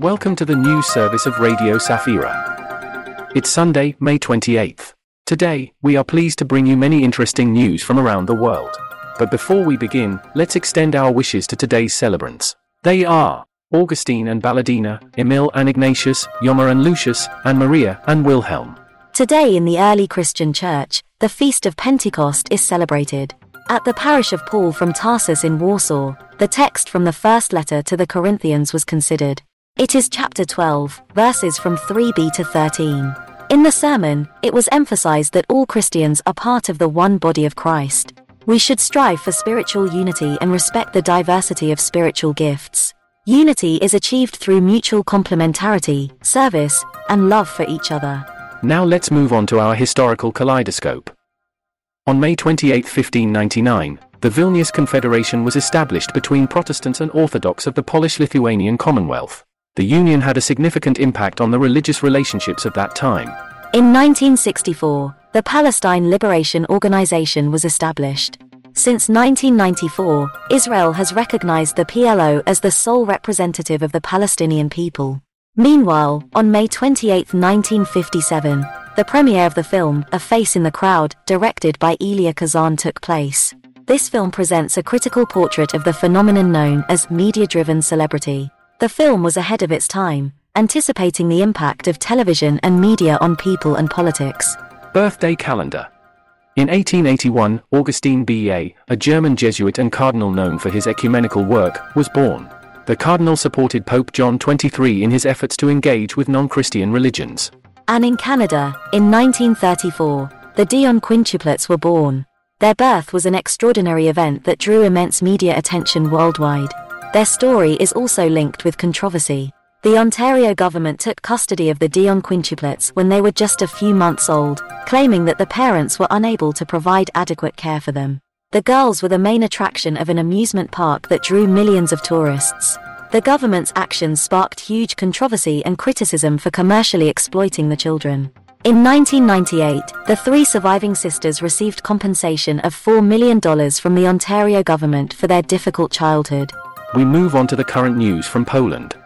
Welcome to the news service of Radio Safira. It's Sunday, May 28th. Today, we are pleased to bring you many interesting news from around the world. But before we begin, let's extend our wishes to today's celebrants. They are Augustine and Balladyna, Emil and Ignatius, Yoma and Lucius, and Maria and Wilhelm. Today in the early Christian church, the feast of Pentecost is celebrated. At the parish of Paul from Tarsus in Warsaw, the text from the first letter to the Corinthians was considered. It is chapter 12, verses from 3b to 13. In the sermon, it was emphasized that all Christians are part of the one body of Christ. We should strive for spiritual unity and respect the diversity of spiritual gifts. Unity is achieved through mutual complementarity, service, and love for each other. Now let's move on to our historical kaleidoscope. On May 28, 1599, the Vilnius Confederation was established between Protestants and Orthodox of the Polish-Lithuanian Commonwealth. The union had a significant impact on the religious relationships of that time. In 1964, the Palestine Liberation Organization was established. Since 1994, Israel has recognized the PLO as the sole representative of the Palestinian people. Meanwhile, on May 28, 1957, the premiere of the film, A Face in the Crowd, directed by Elia Kazan took place. This film presents a critical portrait of the phenomenon known as media-driven celebrity. The film was ahead of its time, anticipating the impact of television and media on people and politics. Birthday calendar. In 1881, Augustine Bea, a German Jesuit and cardinal known for his ecumenical work, was born. The cardinal supported Pope John XXIII in his efforts to engage with non-Christian religions. And in Canada, in 1934, the Dionne quintuplets were born. Their birth was an extraordinary event that drew immense media attention worldwide. Their story is also linked with controversy. The Ontario government took custody of the Dionne quintuplets when they were just a few months old, claiming that the parents were unable to provide adequate care for them. The girls were the main attraction of an amusement park that drew millions of tourists. The government's actions sparked huge controversy and criticism for commercially exploiting the children. In 1998, the three surviving sisters received compensation of $4 million from the Ontario government for their difficult childhood. We move on to the current news from Poland.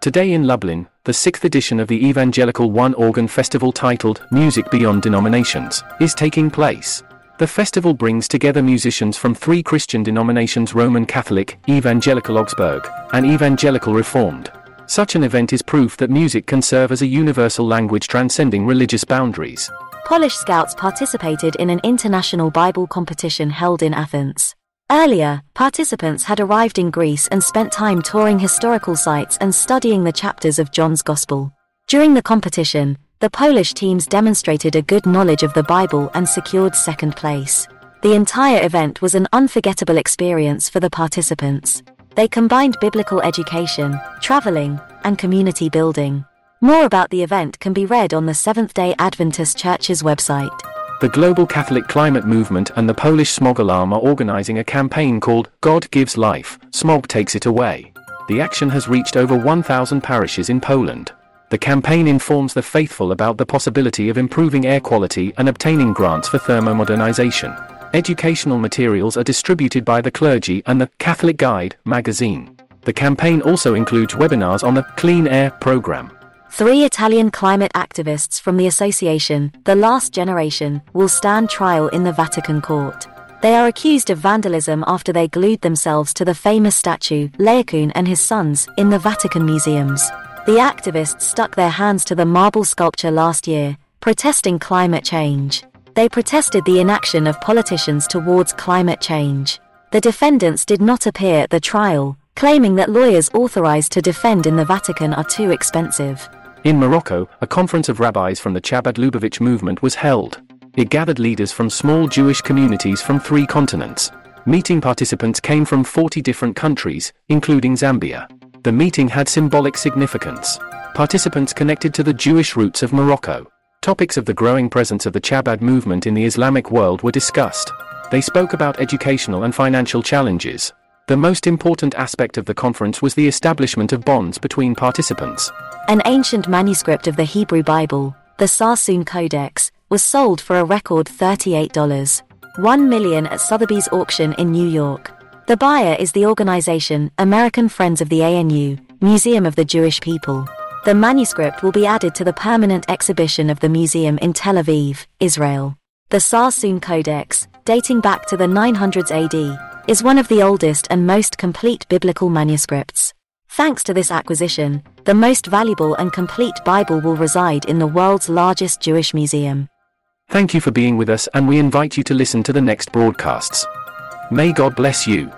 Today in Lublin, the sixth edition of the Evangelical One Organ Festival titled Music Beyond Denominations is taking place. The festival brings together musicians from three Christian denominations Roman Catholic, Evangelical Augsburg, and Evangelical Reformed. Such an event is proof that music can serve as a universal language transcending religious boundaries. Polish Scouts participated in an international Bible competition held in Athens. Earlier, participants had arrived in Greece and spent time touring historical sites and studying the chapters of John's Gospel. During the competition, the Polish teams demonstrated a good knowledge of the Bible and secured second place. The entire event was an unforgettable experience for the participants. They combined biblical education, traveling, and community building. More about the event can be read on the Seventh day Adventist Church's website. The Global Catholic Climate Movement and the Polish Smog Alarm are organizing a campaign called God Gives Life, Smog Takes It Away. The action has reached over 1,000 parishes in Poland. The campaign informs the faithful about the possibility of improving air quality and obtaining grants for thermomodernization. Educational materials are distributed by the clergy and the Catholic Guide magazine. The campaign also includes webinars on the Clean Air program. Three Italian climate activists from the association, The Last Generation, will stand trial in the Vatican court. They are accused of vandalism after they glued themselves to the famous statue, Laocoon and his sons, in the Vatican museums. The activists stuck their hands to the marble sculpture last year, protesting climate change. They protested the inaction of politicians towards climate change. The defendants did not appear at the trial, claiming that lawyers authorized to defend in the Vatican are too expensive. In Morocco, a conference of rabbis from the Chabad Lubavitch movement was held. It gathered leaders from small Jewish communities from three continents. Meeting participants came from 40 different countries, including Zambia. The meeting had symbolic significance. Participants connected to the Jewish roots of Morocco. Topics of the growing presence of the Chabad movement in the Islamic world were discussed. They spoke about educational and financial challenges. The most important aspect of the conference was the establishment of bonds between participants. An ancient manuscript of the Hebrew Bible, the Sassoon Codex, was sold for a record $38. 1 million at Sotheby's auction in New York. The buyer is the organization American Friends of the ANU, Museum of the Jewish People. The manuscript will be added to the permanent exhibition of the museum in Tel Aviv, Israel. The Sassoon Codex, dating back to the 900s AD, is one of the oldest and most complete biblical manuscripts. Thanks to this acquisition, the most valuable and complete Bible will reside in the world's largest Jewish museum. Thank you for being with us and we invite you to listen to the next broadcasts. May God bless you.